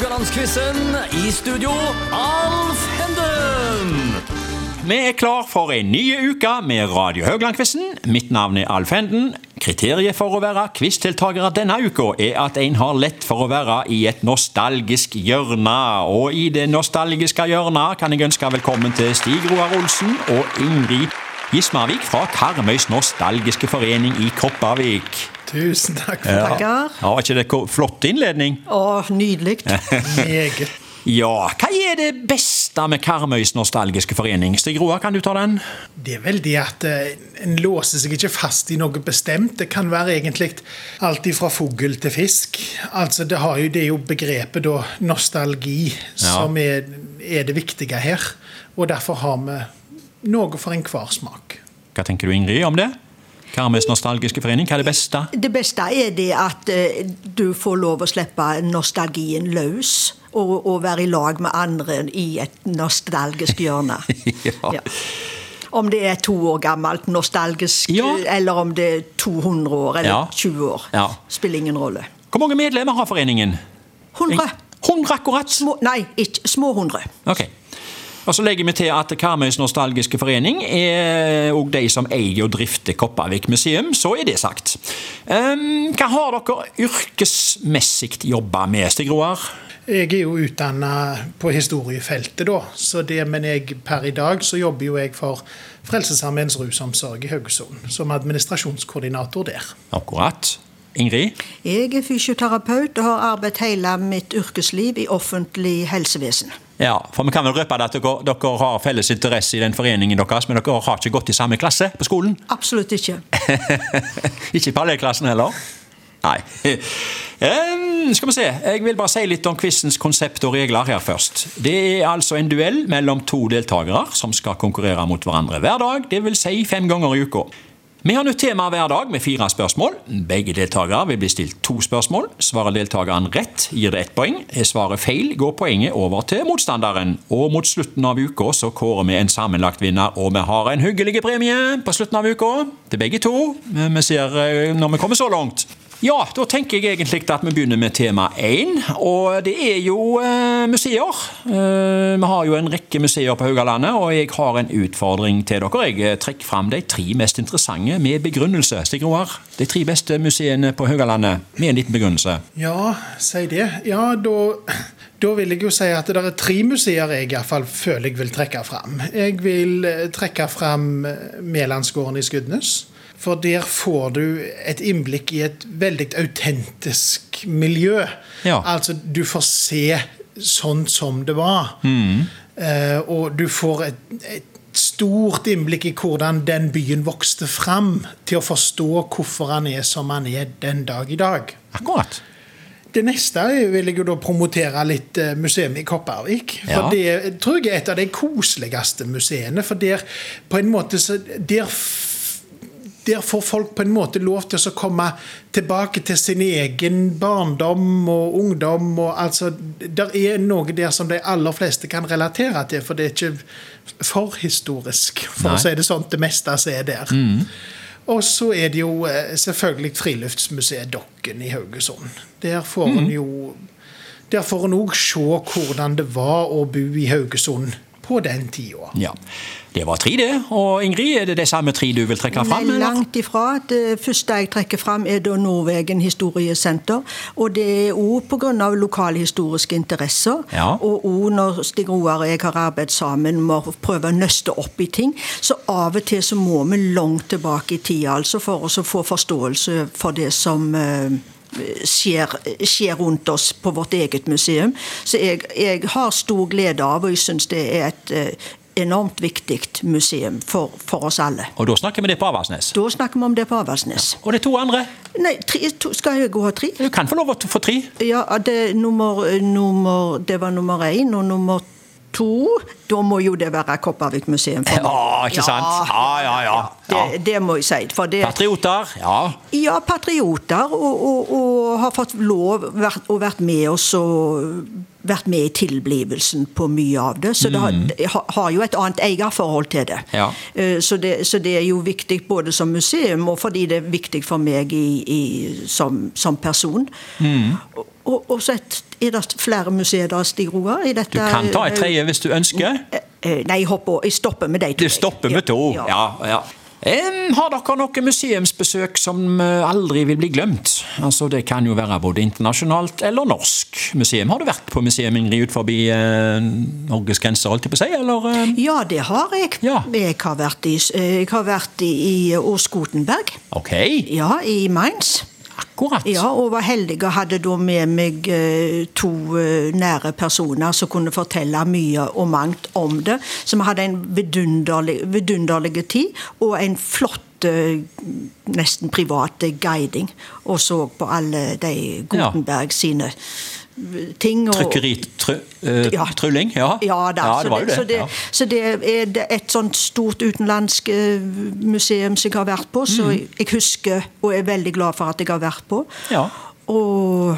Haugalandsquizen. I studio, Alf Henden. Vi er klar for en ny uke med Radio Haugland-quizen. Mitt navn er Alf Henden. Kriteriet for å være quizdeltakere denne uka er at en har lett for å være i et nostalgisk hjørne. Og i det nostalgiske hjørnet kan jeg ønske velkommen til Stig Roar Olsen og Ingrid Gismarvik fra Karmøys nostalgiske forening i Kopervik. Tusen takk for Ja. Takker. Ja, var ikke det flott innledning? Å, nydelig. Meget. Ja, hva er det beste med Karmøys nostalgiske forening? Stig Roar, kan du ta den? Det er vel det at eh, en låser seg ikke fast i noe bestemt. Det kan være egentlig alt fra fugl til fisk. Altså, det, har jo, det er jo begrepet da, nostalgi som er, er det viktige her. Og derfor har vi noe for enhver smak. Hva tenker du, Ingrid, om det? Karmøys nostalgiske forening, hva er det beste? Det beste er det at eh, du får lov å slippe nostalgien løs. Og, og være i lag med andre i et nostalgisk hjørne. Ja. Ja. Om det er to år gammelt nostalgisk, Ja. eller om det er 200 år eller Ja. 20 år. Spiller ingen rolle. Hvor mange medlemmer har foreningen? 100. 100 akkurat. Små, nei, ikke små 100. Ok. Og så legger vi til at Karmøys nostalgiske forening er òg de som eier og drifter Kopervik museum, så er det sagt. Ehm, hva har dere yrkesmessig jobba med, Stig Roar? Jeg er jo utdanna på historiefeltet, da. Så det, men jeg, per i dag så jobber jo jeg for Frelsesarmeens rusomsorg i Haugesund. Som administrasjonskoordinator der. Akkurat. Ingrid? Jeg er fysioterapeut og har arbeidet hele mitt yrkesliv i offentlig helsevesen. Ja, for vi kan vel røpe at dere, dere har felles interesse i den foreningen deres, men dere har ikke gått i samme klasse på skolen? Absolutt ikke. ikke i parallellklassen heller? Nei. Um, skal vi se. Jeg vil bare si litt om quizens konsept og regler her først. Det er altså en duell mellom to deltakere som skal konkurrere mot hverandre hver dag, dvs. Si fem ganger i uka. Vi har nytt tema hver dag med fire spørsmål. Begge deltakere vil bli stilt to spørsmål. Svarer deltakeren rett, gir det ett poeng. Er svaret feil, går poenget over til motstanderen. Og mot slutten av uka så kårer vi en sammenlagt vinner, og vi har en hyggelig premie på slutten av uka til begge to. Vi ser eh, når vi kommer så langt. Ja, da tenker jeg egentlig at vi begynner med tema én. Og det er jo eh, museer. Eh, vi har jo en rekke museer på Haugalandet, og jeg har en utfordring til dere. Jeg trekker fram de tre mest interessante med begrunnelse. Stig Roar, de tre beste museene på Haugalandet med en liten begrunnelse. Ja, si det. Ja, da, da vil jeg jo si at det er tre museer jeg i fall føler jeg vil trekke fram. Jeg vil eh, trekke fram eh, Mælandsgården i Skudenes. For der får du et innblikk i et veldig autentisk miljø. Ja. Altså, du får se sånn som det var. Eh, og du får et, et stort innblikk i hvordan den byen vokste fram, til å forstå hvorfor han er som han er den dag i dag. Akkurat. Det neste vil jeg jo da promotere litt eh, museum i Kopervik. For Ja. det tror jeg er et av de koseligste museene. For der på en måte så, der, der får folk på en måte lov til å komme tilbake til sin egen barndom og ungdom. og altså, Der er noe der som de aller fleste kan relatere til, for det er ikke for historisk, for Nei. å si det sånn, det meste som er der. Og så er det jo eh, selvfølgelig Friluftsmuseet Dokken i Haugesund. Der får en jo Der får en òg se hvordan det var å bo i Haugesund på den tida. Ja. Det var tre, det. Og Ingrid, er det de samme tre du vil trekke fram? Nei, langt ifra. Det første jeg trekker fram, er da Nordvegen historiesenter. Og det er òg pga. lokalhistoriske interesser. Ja. Og òg når Stig Roar og jeg har arbeidet sammen med å prøve å nøste opp i ting. Så av og til så må vi langt tilbake i tida altså, for å få forståelse for det som eh, Skjer, skjer rundt oss på vårt eget museum. Så jeg, jeg har stor glede av, og jeg syns det er et eh, enormt viktig museum for, for oss alle. Og da snakker vi det på Avaldsnes. Da snakker vi om det på Avaldsnes. Og det er to andre? Nei, tre, to, skal jeg gå ha tre? Du kan få lov å få tre. Ja, det, nummer, nummer, det var nummer én, og nummer to Da må jo det være Kopervik museum. for. Ja, ikke sant? Ja, ja, ja. ja. Det, det må jeg si. Det, Patrioter, ja. ja, patrioter, og, og, og har fått lov vært, og vært med oss og vært med i tilblivelsen på mye av det. Så det har, har- har jo et annet eierforhold til det. Ja. Eh, Så, det. så det er jo viktig både som museum, og fordi det er viktig for meg i, i, som, som person. Og, og så Er det flere museer da, Stig Roar? Du kan ta et tredje hvis du ønsker. Eh, eh, Nei, jeg, hopper, jeg stopper med de to. Du stopper med to. Ja, ja. Em, har dere noe museumsbesøk som eh, aldri vil bli glemt? Altså, Det kan jo være både internasjonalt eller norsk museum. Har du vært på museum Ingrid, ut forbi eh, Norges grenser, holdt jeg på å si? Eller, eh? Ja, det har jeg. Ja. Jeg har vært i, eh, jeg har vært i, i Ås-Gutenberg. Ok, Ja, i Mainz. Akkurat. Ja, og var heldig og hadde da med meg eh, to eh, nære personer som kunne fortelle mye og mangt om det. Så vi hadde en vidunderlig, vidunderlig tid, og en flott eh, nesten privat guiding. Og så på alle de Gutenberg sine ting. Og, Trykkeri, tru, eh, Ja. trylling? Ja, Ja, da, det var jo det. Så det, ja. så det er et sånt stort utenlandsk eh, museum som jeg har vært på, så jeg, jeg husker og er veldig glad for at jeg har vært på. Mm. Ja. Og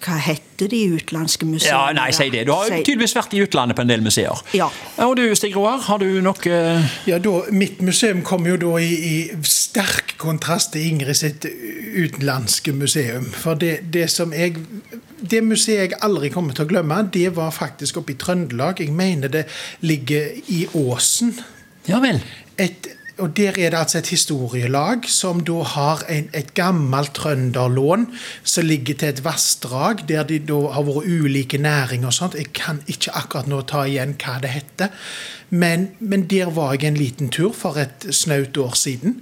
hva heter de utenlandske museene? Ja, nei, si det. Du har Si- tydeligvis vært i utlandet på en del museer. Ja. Og du, Stig Roar, har du noe eh, Ja, da, Mitt museum kom jo da i, i sterk kontrast til Ingrid sitt utenlandske museum. For det, det som jeg Det museet jeg aldri kommer til å glemme, det var faktisk oppe i Trøndelag. Jeg mener det ligger i Åsen. Ja vel. Et, og Der er det altså et historielag som da har en, et gammelt trønderlån som ligger til et vassdrag der de da har vært ulike næringer og sånt. Jeg kan ikke akkurat nå ta igjen hva det heter. Men, men der var jeg en liten tur for et snaut år siden.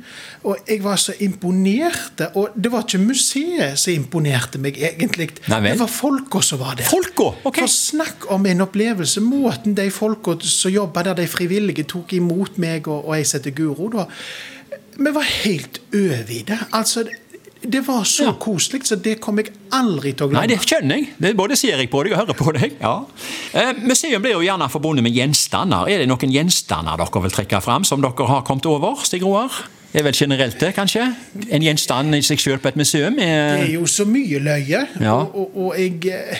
Og jeg var så imponert. Og det var ikke museet som imponerte meg, egentlig. Nei. Det var folka som var der. Folka? Ok. For snakk om en opplevelse. Måten de folka som jobba der, de frivillige, tok imot meg og, og jeg som heter Guro, da. Vi var helt over i det. Altså, det var så Ja. koselig, så det kommer jeg aldri til å glemme. Nei, det skjønner jeg. Det både ser jeg på deg og hører på deg. Ja. Eh, museum blir jo gjerne forbundet med gjenstander. Er det noen gjenstander dere vil trekke fram som dere har kommet over, Stig Roar? Det er vel generelt det, kanskje? En gjenstand i seg selv på et museum? Det Er... er jo så mye løye. Ja. Og, og, og jeg eh,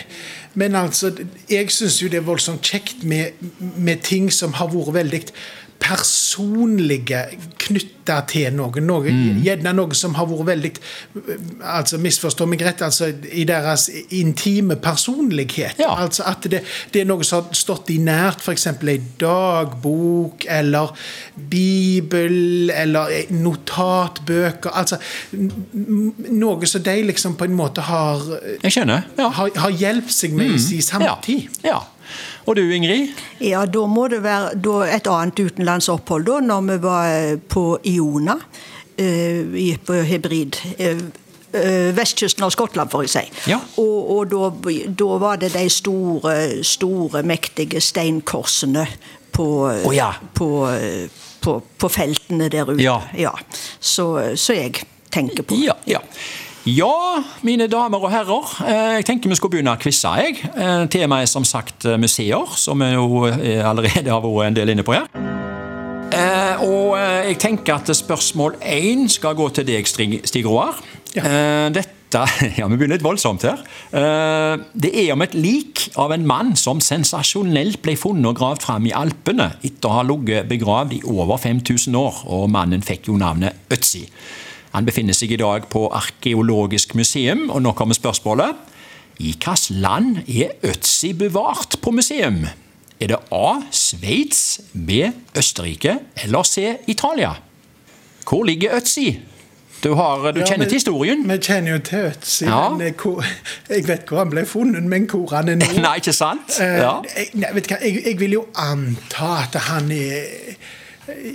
Men altså, jeg syns jo det er voldsomt kjekt med, med ting som har vært veldig personlige knytta til noe. noe Mm. Gjerne noe som har vært veldig altså Misforstå meg rett, altså i deres intime personlighet. Ja. Altså at det, det er noe som har stått de nært, f.eks. ei dagbok eller bibel eller notatbøker. Altså noe som de liksom på en måte har Jeg skjønner. Ja. har, har hjulpet seg med i sin samtid. Ja. ja. Og du, Ingrid? Ja, da må det være et annet utenlandsopphold, da, når vi var eh, på Iona, eh, i- på hybrid. eh, Vestkysten av Skottland, får jeg si. Ja. Og, og da, da var det de store, store, mektige steinkorsene på, oh, ja. på, på, på feltene der ute. Ja. Så, så jeg tenker på. Ja, ja. Mine damer og herrer. eh, Jeg tenker vi skal begynne å quize. Eh, Temaet er som sagt eh, museer, som vi jo allerede har vært en del inne på her. Og jeg tenker at spørsmål én skal gå til deg, Stig Roar. Ja. Dette Ja, vi begynner litt voldsomt her. Det er om et lik av en mann som sensasjonelt ble funnet og gravd fram i Alpene etter å ha ligget begravd i over 5000 år, og mannen fikk jo navnet Øtzi. Han befinner seg i dag på Arkeologisk museum, og nå kommer spørsmålet. I hvilket land er Øtzi bevart på museum? Er det A. Sveits, B. Østerrike eller C. Italia? Hvor ligger Øtzi? Du, har, du Ja, kjenner til historien? Vi kjenner jo til Øtzi, Ja. men eh, hvor, jeg vet hvor han ble funnet, men hvor han er nå Nei, ikke sant? Eh, Ja. jeg, nei, hva, jeg, jeg vil jo anta at han er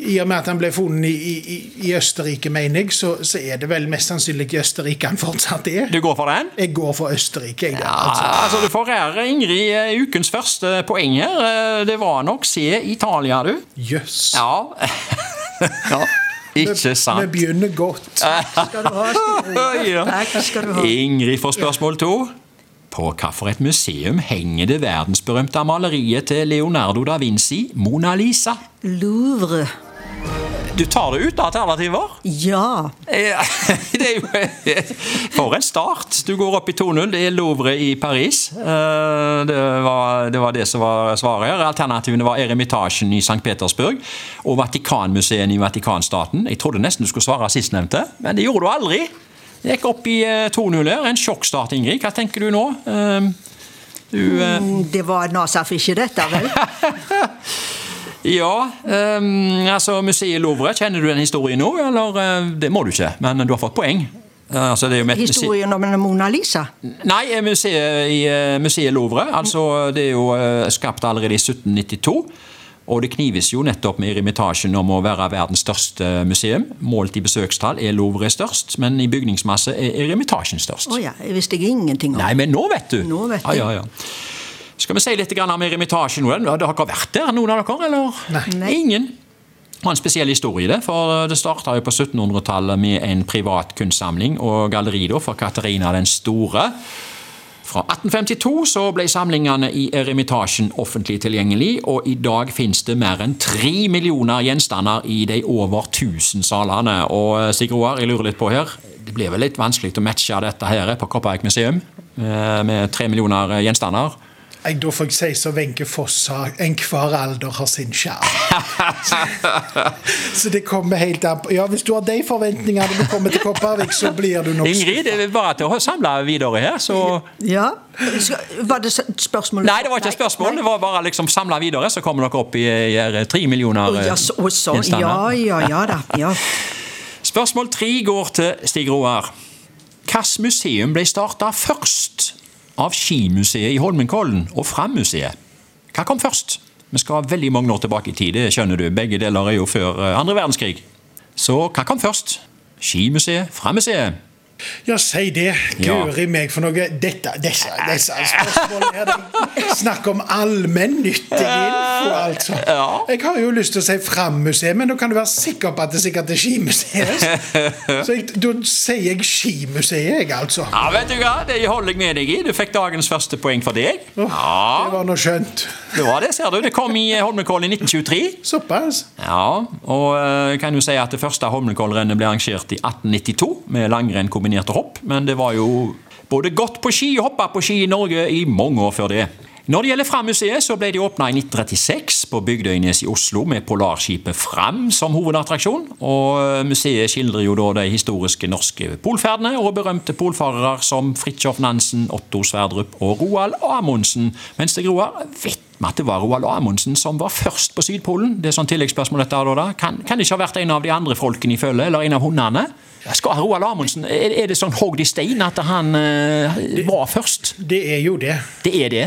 I og med at han ble funnet i, i, i Østerrike, mener jeg, så, så er det vel mest sannsynlig i Østerrike han fortsatt er. Du går for den? Jeg går for Østerrike, jeg. der, Ja, altså. altså Du her, Ingrid eh, ukens første poeng her. Eh, Det var nok C. Italia, du. Jøss. Ja. ja. Ikke Vi sant. begynner godt. Skal du ha? Ja. Takk skal du ha. Ingrid får spørsmål to. På hvilket museum henger det verdensberømte maleriet til Leonardo da Vinci, Mona Lisa? Louvre. Du tar det ut alternativer? Ja. Ja, det er jo For en start! Du går opp i 2-0. Det er Louvre i Paris. Eh, Det var, det var det som var svaret her. Alternativene var Eremitasjen i St. Petersburg og Vatikanmuseet i Vatikanstaten. Jeg trodde nesten du skulle svare sistnevnte, men det gjorde du aldri. Det gikk opp i eh, 2-0 her. En sjokkstart, Ingrid. Hva tenker du nå? Eh, Du, eh, Mm, Det var Nasaf ikke dette, vel? ja, Um, altså Museet Louvre, kjenner du den historien nå? Eller eh, det må du ikke, men du har fått poeng. Eh, Altså, Historien om Mona Lisa. Nei, eh, museet, i eh, museet Louvre. Altså, det er jo eh, skapt allerede i 1792. Og det knives jo nettopp med Eremitasjen om å være verdens største museum. Målt i besøkstall er Louvre størst, men i bygningsmasse er Eremitasjen størst. Å ja, jeg visste jeg ingenting om. Nei, men nå vet du! Nå vet ja, jeg. ja, ja. Skal vi si litt om Eremitasjen? Har dere vært der, noen av dere? eller? Nei. Ingen? Var en spesiell historie, i det. For det starta på 1700-tallet med en privat kunstsamling og galleri da, for Katarina den store. Fra 1852 så ble samlingene i Eremitasjen offentlig tilgjengelig, og i dag finnes det mer enn tre millioner gjenstander i de over 1000 salene. Og Stig Roar, jeg lurer litt på her, det blir vel litt vanskelig å matche dette her på Kopparvik museum, eh, med tre millioner gjenstander? Nei, Da får jeg si som Wenche Foss sa, enhver alder har sin sjarm. så det kommer helt an på Ja, hvis du har de forventningene når du kommer til Kopervik, så blir du nok Ingrid, det er bare til å samle videre her, så Ja, Var det spørsmål? Nei, det var ikke spørsmål. Det var bare liksom samle videre, så kommer dere opp i, i tre millioner Å, ja, så, så, ja, ja, ja da. Ja. Spørsmål tre går til Stig Roar. Hvilket museum ble starta først av Skimuseet i Holmenkollen og Fram-museet? Hva kom først? Vi skal veldig mange år tilbake i tid, det skjønner du. Begge deler er jo før eh, andre verdenskrig. Så hva kom først? Skimuseet, Fram-museet? Ja, si det. Ja. Guri meg for noe Dette, disse, disse spørsmålene her det er Snakk om allmennyttig info, altså. Ja. Jeg har jo lyst til å si Fram-museet, men da kan du være sikker på at det sikkert er Skimuseet. Så jeg, da sier jeg Skimuseet, jeg, altså. Ja, vet du hva? Det holder jeg med deg i. Du fikk dagens første poeng for deg. Det Ja, var nå skjønt. det var det, ser du. Det kom i Holmenkollen i 1923. Såpass. Ja, og eh, kan jo si at det første Holmenkollrennet ble arrangert i 1892 med langrenn kombinert og hopp, men det var jo både gått på ski og hoppa på ski i Norge i mange år før det. Når det gjelder Fram-museet, så ble det åpna i 1936 på Bygdøynes i Oslo med polarskipet Fram som hovedattraksjon. Og eh, Museet skildrer jo da de historiske norske polferdene og berømte polfarere som Fridtjof Nansen, Otto Sverdrup og Roald Amundsen. Mens det gror vet vi at det var Roald Amundsen som var først på Sydpolen. Det er sånn tilleggsspørsmål dette da, da. Kan, kan det ikke ha vært en av de andre folkene i følget, eller en av hundene? Skal Roald Amundsen, er, er det sånn hogd i stein at han uh, var først? Det er jo det. Det er det.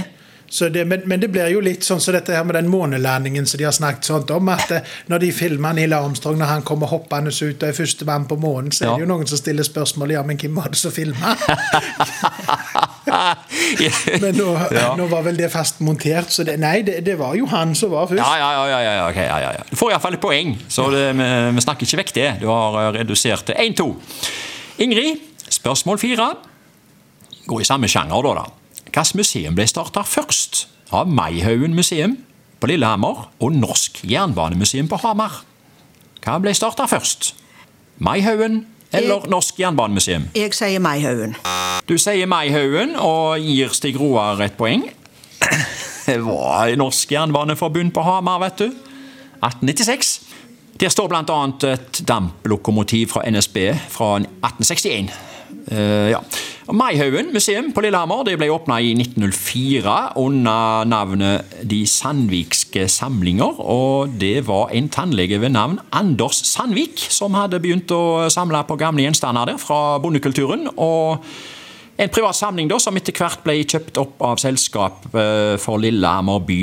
Så det men, men det blir jo litt sånn som dette her med den månelandingen som de har snakket sånt om. at eh, Når de filmer Neil Armstrong når han kommer hoppende ut og er førstemann på månen, så er det jo noen som stiller spørsmål ja, men hvem var det som filma? Men nå, Ja. nå var vel det fast montert, så det, nei, det, det var jo han som var først. Ja, ja, ja, ja, ja, ok, ja, ja, ja. Du får iallfall et poeng, så det, vi, vi snakker ikke vekk det. Du har eh, redusert til 1-2. Ingrid, spørsmål fire. Går i samme sjanger, da. da. Hvilket museum ble startet først? Av Maihaugen museum på Lillehammer og Norsk jernbanemuseum på Hamar. Hva ble startet først? Maihaugen eller Norsk jernbanemuseum? Jeg sier Maihaugen. Du sier Maihaugen og gir Stig Roar et poeng. Det var Norsk Jernbaneforbund på Hamar, vet du. 1896. Der står bl.a. et damplokomotiv fra NSB fra 1861. Uh, ja. Maihaugen museum på Lillehammer det ble åpna i 1904 under navnet De Sandvikske samlinger. Og det var en tannlege ved navn Anders Sandvik som hadde begynt å samle på gamle gjenstander der fra bondekulturen. og en privat samling da, som etter hvert ble kjøpt opp av selskap eh, for Lillehammer by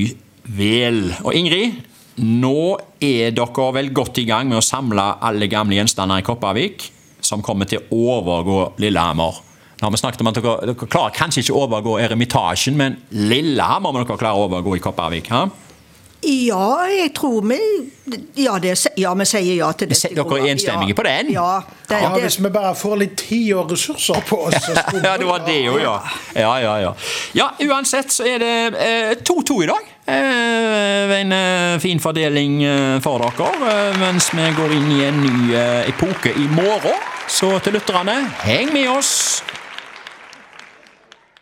Vel. Og Ingrid, nå er dere vel godt i gang med å samle alle gamle gjenstander i Kopervik, som kommer til å overgå Lillehammer. Nå har vi snakket om at dere, dere klarer kanskje ikke å overgå Eremitasjen, men Lillehammer må dere klare å overgå i Kopervik. ha? Ja, jeg tror vi Ja, det, ja vi sier ja til dette. Dere er enstemmige på den? Ja, det, Ja, det, Hvis vi bare får litt tid og ressurser på oss Ja, det var det jo, ja. Ja, ja, ja. Ja, uansett så er det eh, 2-2 i dag. Eh, en eh, fin fordeling eh, for dere, eh, mens vi går inn i en ny eh, epoke i morgen. Så til lytterne, heng med oss!